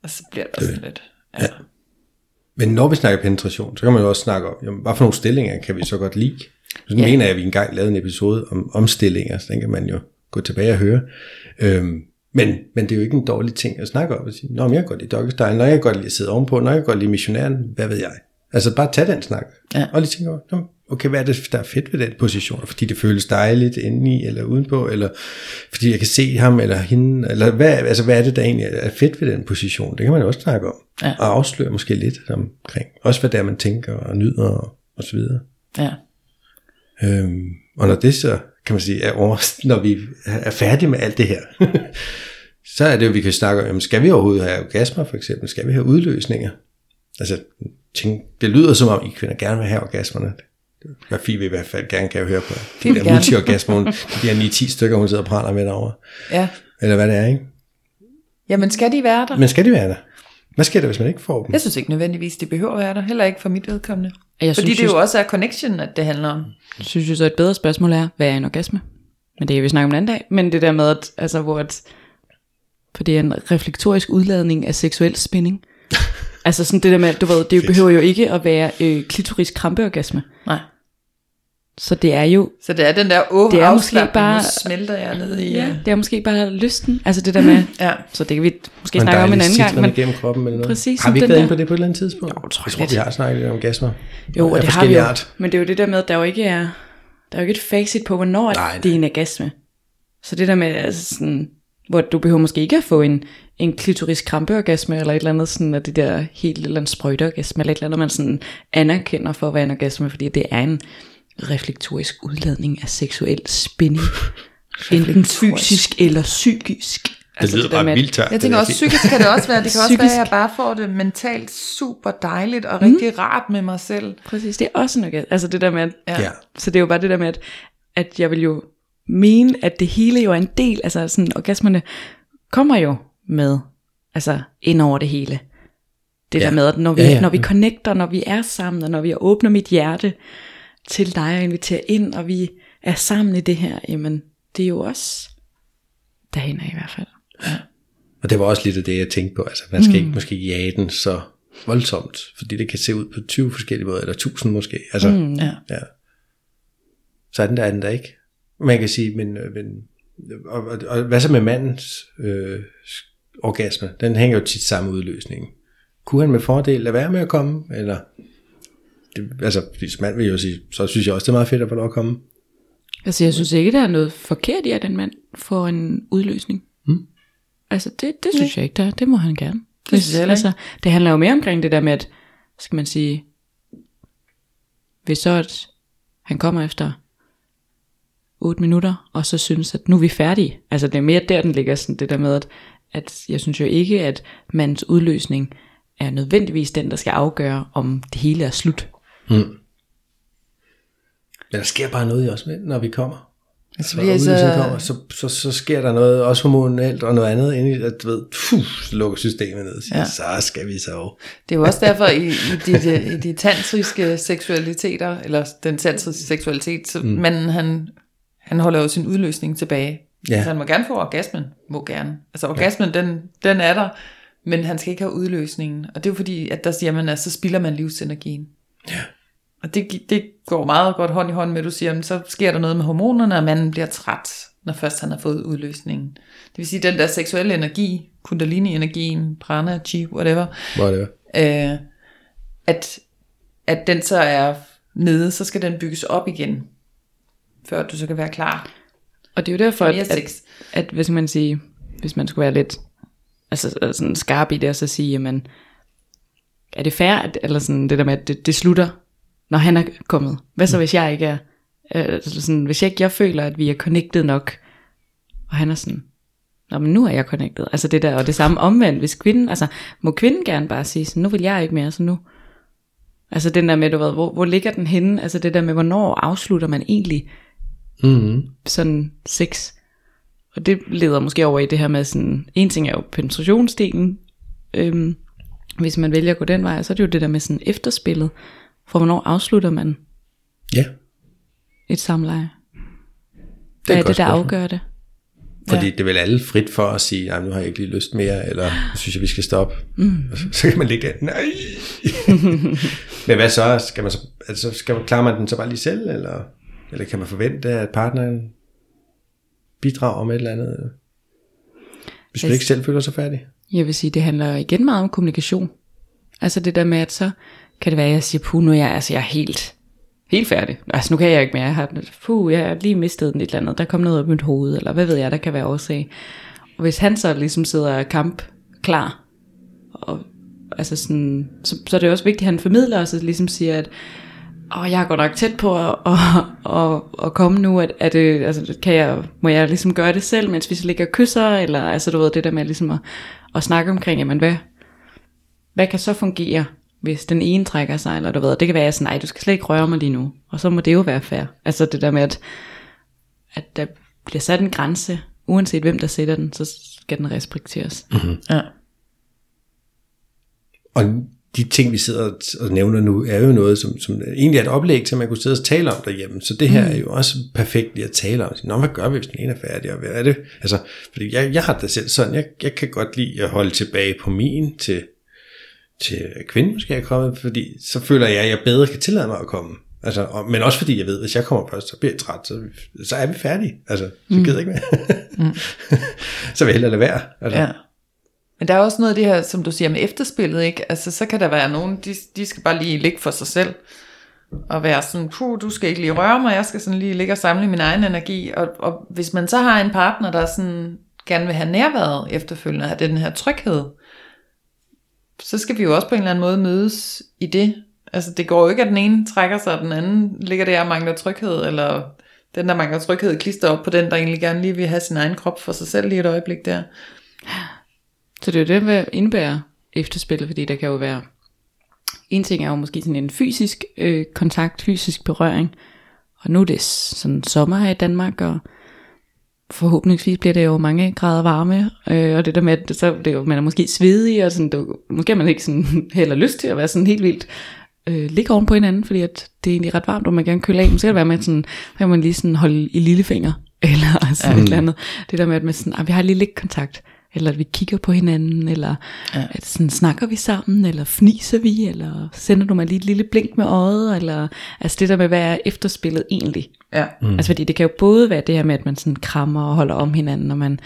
Og så bliver det også lidt... Ja. ja. Men når vi snakker penetration, så kan man jo også snakke om, jamen, hvad for nogle stillinger kan vi så godt lide? Så ja. mener jeg, at vi engang lavede en episode om omstillinger, så den kan man jo gå tilbage og høre. Øhm, men, men det er jo ikke en dårlig ting at snakke om. At sige, Nå, men jeg kan godt lide doggy style, når jeg kan godt lide at sidde ovenpå, når jeg kan godt lide missionæren, hvad ved jeg. Altså bare tag den snak, ja. og lige tænke over, okay, hvad er det, der er fedt ved den position? Fordi det føles dejligt indeni eller udenpå, eller fordi jeg kan se ham eller hende, eller hvad, altså, hvad er det, der egentlig er fedt ved den position? Det kan man jo også snakke om, ja. og afsløre måske lidt omkring. Også hvad det er, man tænker og nyder og, og så videre. Ja. Øhm, og når det så, kan man sige, er over, når vi er færdige med alt det her, [laughs] så er det jo, vi kan snakke om, skal vi overhovedet have orgasmer for eksempel? Skal vi have udløsninger? Altså, tænk, det lyder som om, I kvinder gerne vil have orgasmerne. Hvad Fie vil i hvert fald gerne kan høre på. Det der multiorgasme, de der 9-10 stykker, hun sidder og praler med derovre. Ja. Eller hvad det er, ikke? Jamen skal de være der? Men skal de være der? Hvad sker der, hvis man ikke får dem? Jeg synes ikke nødvendigvis, de behøver at være der. Heller ikke for mit vedkommende. Jeg Fordi synes, det jo også er connection, at det handler om. Jeg synes jo så et bedre spørgsmål er, hvad er en orgasme? men det kan vi snakke om en anden dag, men det der med, at, altså, hvor at, for det er en reflektorisk udladning af seksuel spænding. [laughs] altså sådan det der med, du ved, det behøver jo ikke at være øh, klitoris krampeorgasme. Nej. Så det er jo, Så det er den der, åh, Det er måske bare- nu smelter jeg ned i... ja, det er måske bare lysten, altså det der med, ja. så det kan vi måske snakke om en anden gang, men gennem kroppen eller noget. Præcis Har vi ikke været inde på det på et eller andet tidspunkt? Jo, tror jeg jeg tror, vi har snakket lidt om gasmer. jo, og det har vi jo, art. men det er jo det der med, at der jo ikke er, der er jo ikke et facit på, hvornår Nej, nej, det er en orgasme. Så det der med, altså sådan, hvor du behøver måske ikke at få en, en klitoris krampeorgasme, eller et eller andet sådan, at det der helt eller en sprøjteorgasme, eller et eller andet, man sådan anerkender for at være en orgasme, fordi det er en reflektorisk udladning af seksuel spænding. [laughs] Enten fysisk eller psykisk. Altså Det lyder ret med, at- vildt. Jeg tænker også, psykisk kan det også være. Det kan også være, Psykisk. at jeg bare får det mentalt super dejligt og rigtig rart med mig selv. Præcis, det er også orgasme. Altså det der med, at, Ja. Så det er jo bare det der med, at, at jeg vil jo mene, at det hele jo er en del, altså sådan orgasmerne kommer jo med, altså ind over det hele. Det Ja. der med, at når vi, Ja, ja, ja. ja. når vi connecter, når vi er sammen, og når vi åbner mit hjerte til dig og inviterer ind, og vi er sammen i det her, jamen det er jo også derhen i hvert fald. Og det var også lidt af det, jeg tænkte på. Altså, man skal mm. ikke måske jage den så voldsomt, fordi det kan se ud på 20 forskellige måder, eller 1000 måske. Altså, mm. Ja. ja. Så er den der, er den der ikke. Man kan sige, men, øh, men og, og, og hvad så med mandens øh, orgasme? Den hænger jo tit sammen med udløsningen. Kunne han med fordel lade være med at komme, eller... Det, altså, som mand vil jeg jo sige, så synes jeg også, det er meget fedt at få lov at komme. Altså jeg synes ikke, der er noget forkert i, at en mand får en udløsning. Mm. Altså det, det synes jeg ikke, der er. Det må han gerne. Det synes jeg altså, det handler jo mere omkring det der med, at, skal man sige, hvis så at han kommer efter 8 minutter, og så synes, at nu er vi færdige. Altså det er mere der, den ligger sådan det der med, at, at jeg synes jo ikke, at mandens udløsning er nødvendigvis den, der skal afgøre, om det hele er slut. Men der sker bare noget i os mænd, når vi kommer. Altså, Så, fordi altså, altså- kommer, så, så, så sker der noget, også hormonelt og noget andet, inde i, at du ved, puh, så lukker systemet ned, og siger, Ja. så skal vi sove. Det er jo også derfor i, i, de, de, i de tantriske seksualiteter, eller den tantriske seksualitet, så mm. manden han, han holder jo sin udløsning tilbage. Ja. Så han må gerne få orgasmen, må gerne. Altså orgasmen, ja. den, den er der, men han skal ikke have udløsningen. Og det er jo fordi, at der siger man, at så spilder man livsenergien. Ja. Og det, det går meget godt hånd i hånd med, at du siger, at så sker der noget med hormonerne, og manden bliver træt, når først han har fået udløsningen. Det vil sige, den der seksuelle energi, kundalini-energien, prana, chi, whatever, Whatever. øh, at, at den så er nede, så skal den bygges op igen, før du så kan være klar. Og det er jo derfor, at, at, at hvis man sige, hvis man skulle være lidt altså, altså sådan skarp i det, og så sige, jamen, er det fair, at, eller sådan det der med, at det, det slutter, når han er kommet? Hvad så, hvis jeg ikke er, øh, altså sådan, hvis jeg ikke jeg føler, at vi er connected nok, og han er sådan, Nå, men nu er jeg connected. Altså det der, og det samme omvendt, hvis kvinden, altså må kvinden gerne bare sige sådan, nu vil jeg ikke mere, så nu. Altså den der med, du ved, hvor, hvor ligger den henne? Altså det der med, hvornår afslutter man egentlig Mm-hmm. sådan sex. Og det leder måske over i det her med sådan, en ting er jo penetrationsdelen, øhm, hvis man vælger at gå den vej, så er det jo det der med sådan efterspillet, for hvornår afslutter man Ja, et samleje? det Hvad er er et det, der spørgsmål. afgør det? Fordi det er vel alle frit for at sige, nej, nu har jeg ikke lige lyst mere, eller nu synes jeg, vi skal stoppe. Mm. Og så, så kan man ligge der, nej. [laughs] Men hvad så? Skal man så altså, skal man, klarer man den så bare lige selv, eller, eller kan man forvente, at partneren bidrager med et eller andet? Hvis man ikke selv føler sig færdig? Jeg vil sige, det handler igen meget om kommunikation. Altså det der med, at så kan det være, at jeg siger, puh, nu er jeg, altså jeg er helt, helt færdig. Altså nu kan jeg ikke mere. Jeg har, puh, jeg har lige mistet den et eller andet. Der kom noget op i mit hoved, eller hvad ved jeg, der kan være årsag. Og hvis han så ligesom sidder kamp klar, og, altså sådan, så, så er det også vigtigt, at han formidler os, og ligesom siger, at åh, jeg er godt nok tæt på at, at, at, at komme nu, at, at det, altså, kan jeg, må jeg ligesom gøre det selv, mens vi så ligger og kysser, eller altså du ved, det der med ligesom at, at snakke omkring, jamen hvad, hvad kan så fungere, hvis den ene trækker sig, eller du ved, det kan være sådan, nej, du skal slet ikke røre mig lige nu, og så må det jo være fair. Altså det der med, at, at der bliver sat en grænse, uanset hvem der sætter den, så skal den respekteres. Ja. Og de ting, vi sidder og nævner nu, er jo noget, som, som egentlig er et oplæg til, at man kunne sidde og tale om derhjemme. Så det her mm. er jo også perfekt lige at tale om. Nå, hvad gør vi, hvis den ene er færdig, og hvad er det? Altså, fordi jeg, jeg har det selv sådan, jeg, jeg kan godt lide at holde tilbage på min til, til kvinden måske er kommet, fordi så føler jeg, at jeg bedre kan tillade mig at komme. Altså, og, men også fordi jeg ved, at hvis jeg kommer først, så bliver jeg træt, så, så er vi færdige. Altså, så mm. gider jeg ikke mere. mm. [laughs] så vil jeg hellere lade være. Altså. Ja. Men der er også noget af det her, som du siger med efterspillet, ikke? Altså, så kan der være nogen, de, de skal bare lige ligge for sig selv. Og være sådan, puh, du skal ikke lige røre mig, jeg skal sådan lige ligge og samle min egen energi. Og, og hvis man så har en partner, der sådan gerne vil have nærværet efterfølgende, have den her tryghed, så skal vi jo også på en eller anden måde mødes i det. Altså det går jo ikke, at den ene trækker sig, og den anden ligger der og mangler tryghed, eller den, der mangler tryghed, klister op på den, der egentlig gerne lige vil have sin egen krop for sig selv lige et øjeblik der. Så det er jo det, hvad indebærer efterspillet, fordi der kan jo være, en ting er jo måske sådan en fysisk øh, kontakt, fysisk berøring, og nu er det sådan sommer her i Danmark, og forhåbentligvis bliver det jo mange grader varme, øh, og det der med, at så, det er jo, man er måske svedig, og sådan, det, måske har man ikke sådan, [laughs] heller lyst til at være sådan helt vildt øh, ligge oven på hinanden, fordi at det er egentlig ret varmt, og man gerne køle af, men så kan det være med, at sådan, kan man lige sådan holde i lillefinger, [laughs] eller sådan ja. et eller andet. Det der med, at man sådan, ah, vi har lige lidt kontakt eller at vi kigger på hinanden, eller ja. at sådan, snakker vi sammen, eller fniser vi, eller sender du mig lige et lille blink med øjet, eller altså det der med, hvad er efterspillet egentlig? Ja. Mm. Altså fordi det kan jo både være det her med, at man sådan krammer og holder om hinanden, og man,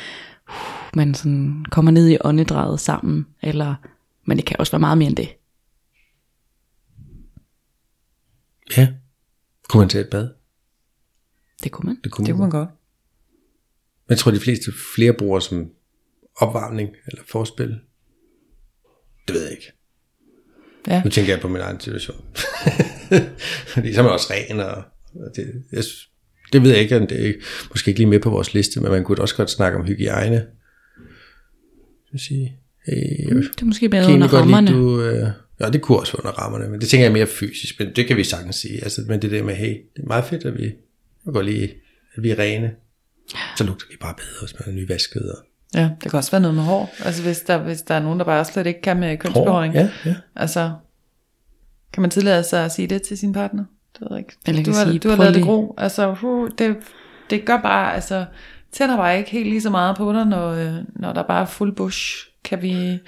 uh, man sådan kommer ned i åndedræget sammen, eller, men det kan også være meget mere end det. Ja. Kunne man tage et bad? Det kunne man. Det kunne, det kunne man godt. Jeg tror, de fleste flere bruger som opvarmning eller forspil. Det ved jeg ikke. Ja. Nu tænker jeg på min egen situation. [laughs] Fordi så er man også ren, og det, jeg, det ved jeg ikke, om det er måske ikke lige med på vores liste, men man kunne også godt snakke om hygiejne. Jeg sige, hey, mm, det er måske bedre under rammerne. Lide, du, øh, ja, det kunne også være under rammerne, men det tænker jeg mere fysisk, men det kan vi sagtens sige. Altså, men det der med, hey, det er meget fedt, at vi, går lige, at vi er rene. Så lugter vi bare bedre, hvis man er nyvasket, og Ja, det kan også være noget med hår. Altså hvis der, hvis der er nogen, der bare slet ikke kan med kønsbehåring. Ja, ja. Altså, kan man tillade sig at sige det til sin partner? Det ved jeg ikke. Eller du, har, sige, du har lavet det gro. Altså, uh, det, det gør bare, altså, tænder bare ikke helt lige så meget på dig, når, øh, når der bare er fuld bush. Kan vi... [laughs]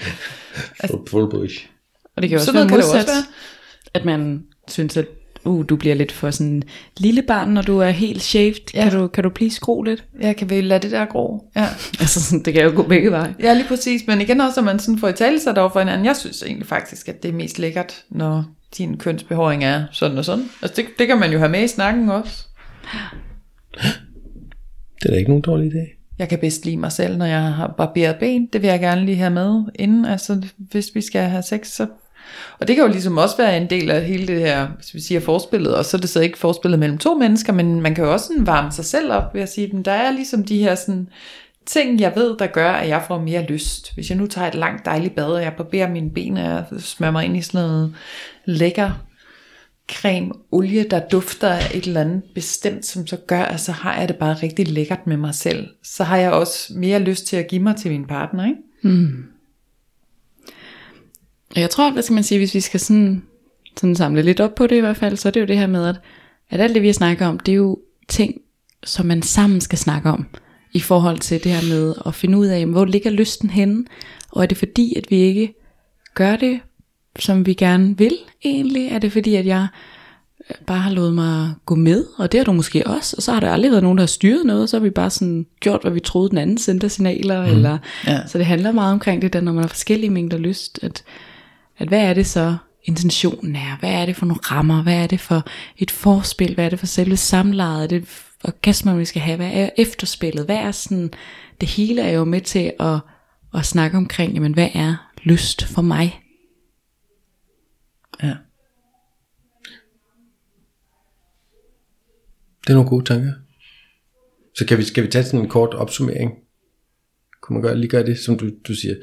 Altså, full bush. Og det kan også være modsat, at man synes, at uh, du bliver lidt for sådan lille barn, når du er helt shaved. Ja. Kan, du, kan du please gro lidt? Ja, kan vi lade det der gro? Ja. [laughs] altså, sådan, det kan jo gå begge veje. Ja, lige præcis. Men igen også, at man sådan får i tale sig for hinanden. Jeg synes egentlig faktisk, at det er mest lækkert, når din kønsbehåring er sådan og sådan. Altså, det, det kan man jo have med i snakken også. Det er da ikke nogen dårlig idé. Jeg kan bedst lide mig selv, når jeg har barberet ben. Det vil jeg gerne lige have med inden. Altså, hvis vi skal have sex, så og det kan jo ligesom også være en del af hele det her, hvis vi siger forspillet, og så er det så ikke forspillet mellem to mennesker, men man kan jo også sådan varme sig selv op ved at sige, at der er ligesom de her sådan, ting, jeg ved, der gør, at jeg får mere lyst. Hvis jeg nu tager et langt dejligt bad, og jeg barberer mine ben, og jeg smører mig ind i sådan noget lækker creme, olie, der dufter af et eller andet bestemt, som så gør, at så har jeg det bare rigtig lækkert med mig selv. Så har jeg også mere lyst til at give mig til min partner, ikke? Mm. Og jeg tror, hvad skal man sige, hvis vi skal sådan, sådan samle lidt op på det i hvert fald, så er det jo det her med, at, at alt det vi har snakket om, det er jo ting, som man sammen skal snakke om, i forhold til det her med at finde ud af, hvor ligger lysten henne, og er det fordi, at vi ikke gør det, som vi gerne vil egentlig? Er det fordi, at jeg bare har lovet mig gå med, og det har du måske også, og så har der aldrig været nogen, der har styret noget, så har vi bare sådan gjort, hvad vi troede den anden sendte signaler, mm. eller, ja. så det handler meget omkring det der, når man har forskellige mængder lyst, at, at hvad er det så intentionen er, hvad er det for nogle rammer, hvad er det for et forspil, hvad er det for selve samlejet, er det orgasmer, vi skal have, hvad er efterspillet, hvad er sådan, det hele er jo med til at, at snakke omkring, jamen hvad er lyst for mig? Ja. Det er nogle gode tanker. Så kan vi, skal vi tage sådan en kort opsummering? Kunne man gøre, lige gøre det, som du, du siger.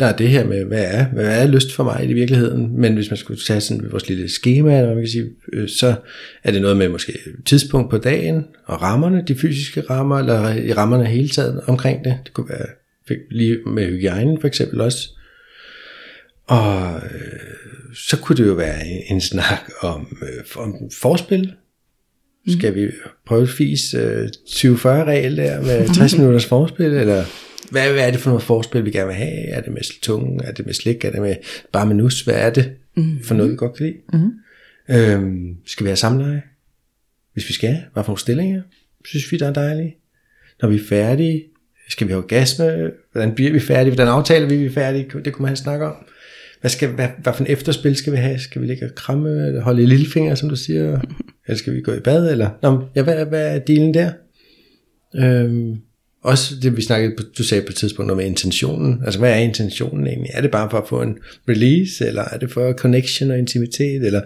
Der er det her med, hvad er, hvad er lyst for mig i virkeligheden, men hvis man skulle tage sådan vores lille schema, eller man kan sige, øh, så er det noget med måske tidspunkt på dagen, og rammerne, de fysiske rammer, eller i rammerne hele taget omkring det. Det kunne være lige med hygiejnen for eksempel også. Og øh, så kunne det jo være en, en snak om, øh, om forspil. Skal vi prøve at fise øh, 20-40-regel der med 60 minutters forspil, eller hvad, hvad er det for noget forspil, vi gerne vil have? Er det med tunge? Er det med slik? Er det med bare med nus? Hvad er det for noget, vi godt kan lide? Mm-hmm. Øhm, skal vi have samleje? Hvis vi skal, hvad for nogle stillinger? Synes vi, der er dejlige? Når vi er færdige, skal vi have orgasme? Hvordan bliver vi færdige? Hvordan aftaler vi, vi er færdige? Det kunne man snakke om. Hvad, skal, hvad, hvad for en efterspil skal vi have? Skal vi ligge og kramme, eller holde i lillefinger, som du siger? Eller skal vi gå i bad? Eller? Nå, ja, hvad, hvad er dealen der? Øhm, også det, vi snakkede, på, du sagde på et tidspunkt med intentionen. Altså, hvad er intentionen egentlig? Er det bare for at få en release, eller er det for connection og intimitet? Eller,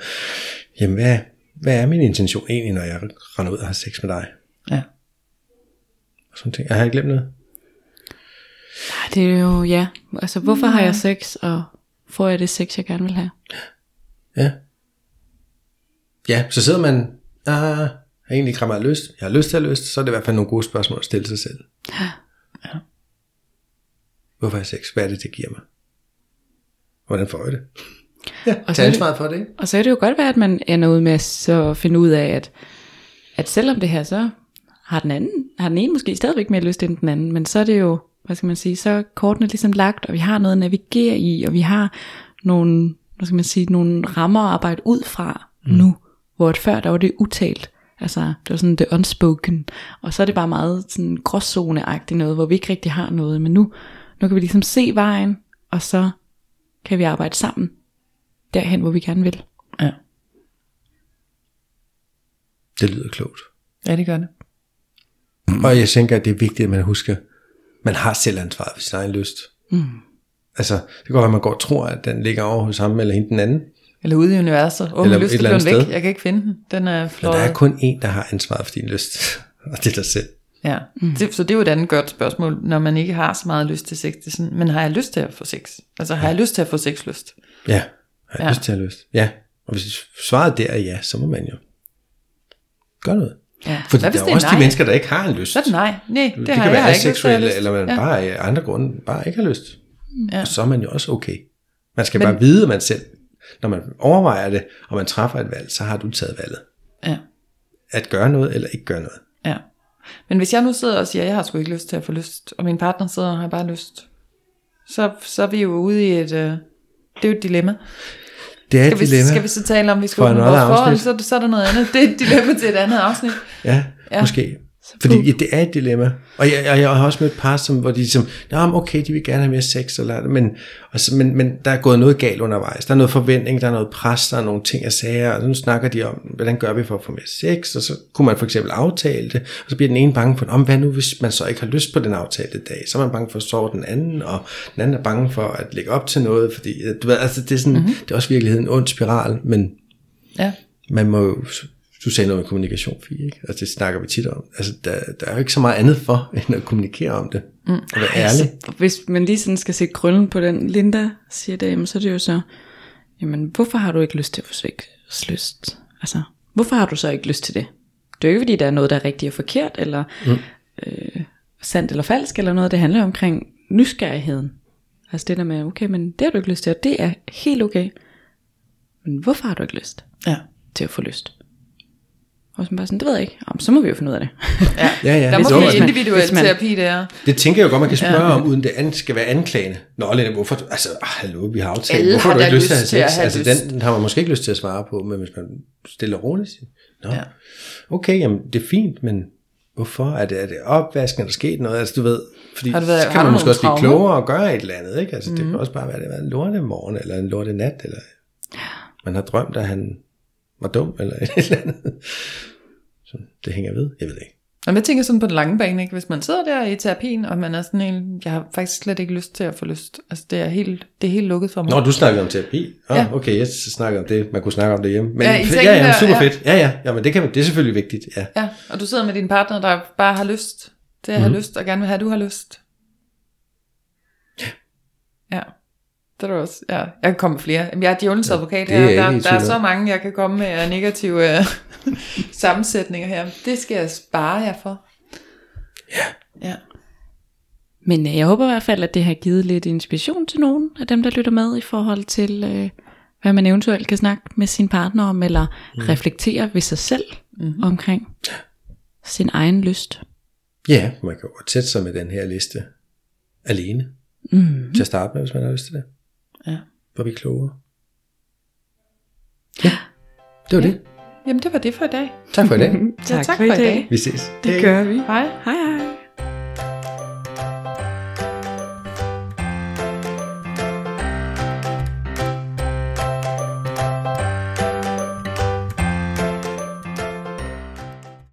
jamen, hvad, hvad er min intention egentlig, når jeg render ud og har sex med dig? Ja. Og sådan ting. Jeg har glemt noget. Det er jo, ja. Altså, hvorfor har jeg sex, og får jeg det sex, jeg gerne vil have? Ja. Ja, så sidder man, ah, har egentlig ikke ret meget lyst, jeg har lyst til at have lyst, så er det i hvert fald nogle gode spørgsmål at stille sig selv. Ja. Hvorfor har jeg sex? Hvad er det, det giver mig? Hvordan får jeg det? Ja, Og tag er ansvaret for det, ikke? Og så er det jo godt være, at man ender ud med at så finde ud af, at, at selvom det her, så har den anden, har den ene måske stadigvæk mere lyst end den anden, men så er det jo, hvad skal man sige, så er kortene ligesom lagt, og vi har noget at navigere i, og vi har nogle, hvad skal man sige, nogle rammer at arbejde ud fra mm. nu, hvor at før der var det utalt. Altså, det var sådan det unspoken, og så er det bare meget sådan gråzoneagtigt noget, hvor vi ikke rigtig har noget, men nu, nu kan vi ligesom se vejen, og så kan vi arbejde sammen derhen, hvor vi gerne vil. Ja. Det lyder klogt. ja, det gør det. Og jeg tænker, at det er vigtigt, at man husker, man har selv ansvaret for sin egen lyst. Mm. Altså, det kan godt være, at man går og tror, at den ligger over hos ham eller hende den anden. Eller ude i universet. Åh, Eller min lyst et er eller blevet andet væk. sted. Jeg kan ikke finde den. Den er fløjet. der er kun én, der har ansvaret for din lyst, [laughs] og det er dig selv. Ja, mm. det, så det er jo et andet godt spørgsmål, når man ikke har så meget lyst til sex. Det er sådan, men har jeg lyst til at få sex? Altså har jeg lyst til at få sexlyst? Ja, har jeg Ja. ja. lyst til at have lyst? Ja, og hvis svaret der er ja, så må man jo gøre noget. Ja. For Hvad der hvis er også nej? de mennesker, der ikke har en lyst. Så er det nej. Nej, det, det, kan har være jeg ikke aseksuelle, lyst. eller man ja. bare af andre grunde bare ikke har lyst. Ja. Og så er man jo også okay. Man skal Men- bare vide, at man selv, når man overvejer det, og man træffer et valg, så har du taget valget. Ja. At gøre noget, eller ikke gøre noget. ja. Men hvis jeg nu sidder og siger, jeg har sgu ikke lyst til at få lyst, og min partner sidder og har bare lyst, så, så er vi jo ude i et... Øh, det er jo et dilemma. Det er Skal et vi, dilemma. skal vi så tale om, vi skal åbne vores forhold, så, er så er der noget andet. Det er et dilemma til et andet afsnit. Ja, Ja. ja. Måske. Fordi ja, det er et dilemma. Og jeg, jeg, jeg har også mødt par, som, hvor de som, Nå, men okay, de vil gerne have mere sex, eller, men, og så, men, men der er gået noget galt undervejs. Der er noget forventning, der er noget pres, der er nogle ting, jeg sagde, og nu snakker de om, hvordan gør vi for at få mere sex, og så kunne man for eksempel aftale det, og så bliver den ene bange for, om hvad nu, hvis man så ikke har lyst på den aftalte dag, så er man bange for at sove den anden, og den anden er bange for at lægge op til noget, fordi, du ved, altså det er sådan, mm-hmm. det er også i virkeligheden en ond spiral, men Ja. man må jo, du sagde noget med kommunikation, Fie, ikke? Altså det snakker vi tit om. Altså der, der er jo ikke så meget andet for, [laughs] end at kommunikere om det. Mm. Og være ærlig. Hvis man lige sådan skal se krøllen på den, Linda siger det, jamen, så er det jo så, jamen hvorfor har du ikke lyst til at få sexlyst? Altså, hvorfor har du så ikke lyst til det? Det er jo ikke fordi, der er noget, der er rigtigt og forkert, eller mm. øh, sandt eller falsk, eller noget. Det handler omkring nysgerrigheden. Altså det der med, okay, men det har du ikke lyst til, og det er helt okay. Men hvorfor har du ikke lyst Ja. til at få lyst? Og så bare sådan, det ved jeg ikke. Jamen, så må vi jo finde ud af det. Ja. [laughs] Ja, ja. Der må blive man- individuel hvis man- terapi der. Det tænker jeg jo godt, man kan spørge ja. om, uden det andet skal være anklagende. Nå, Lene, hvorfor? Altså, ah, hallo, vi har aftalt. Alle hvorfor har du ikke lyst til at have til at sex? have altså, lyst. den har man måske ikke lyst til at svare på, men hvis man stiller roligt siger, Nå, Ja. ja. okay, jamen, det er fint, men hvorfor? Er det, er det opvasken? Er der sket noget? Altså, du ved, fordi Har været- så kan man måske også blive klogere og gøre et eller andet, ikke? Altså, mm. det kan også bare være, at det har været en lorte morgen, eller en lorte nat, eller man har drømt, at han var dum, eller [laughs] et eller andet. Så det hænger ved, jeg ved ikke. Og jeg tænker sådan på den lange bane, ikke? hvis man sidder der i terapien, og man er sådan en, jeg har faktisk slet ikke lyst til at få lyst. Altså det er helt, det er helt lukket for mig. Nå, du snakker om terapi. Oh, Ja. ja. Okay, jeg snakker om det, man kunne snakke om det hjemme. Men Ja, ja, ja, ja, super ja. fedt. Ja, ja, ja, men det, kan, man- det er selvfølgelig vigtigt. Ja. Ja, og du sidder med din partner, der bare har lyst til at Mhm. have lyst, og gerne vil have, at du har lyst. Ja. Det er også, ja. Jeg kan komme med flere. Jeg er djævelens advokat det her. er Der, der er så mange, jeg kan komme med af negative øh, [laughs] sammensætninger her. Det skal jeg spare jer for. Ja. Ja. Men øh, jeg håber i hvert fald, at det har givet lidt inspiration til nogen af dem, der lytter med i forhold til, øh, hvad man eventuelt kan snakke med sin partner om, eller mm. reflektere ved sig selv mm-hmm. omkring sin egen lyst. Ja, man kan godt sætte sig med den her liste alene. Mm. Til at starte med, hvis man har lyst til det. Ja. For vi er klogere. Ja, det var ja. det. Jamen, det var det for i dag. Tak for i dag. [laughs] Ja, tak for i dag. Vi ses. Det gør vi. Hej. Hej hej.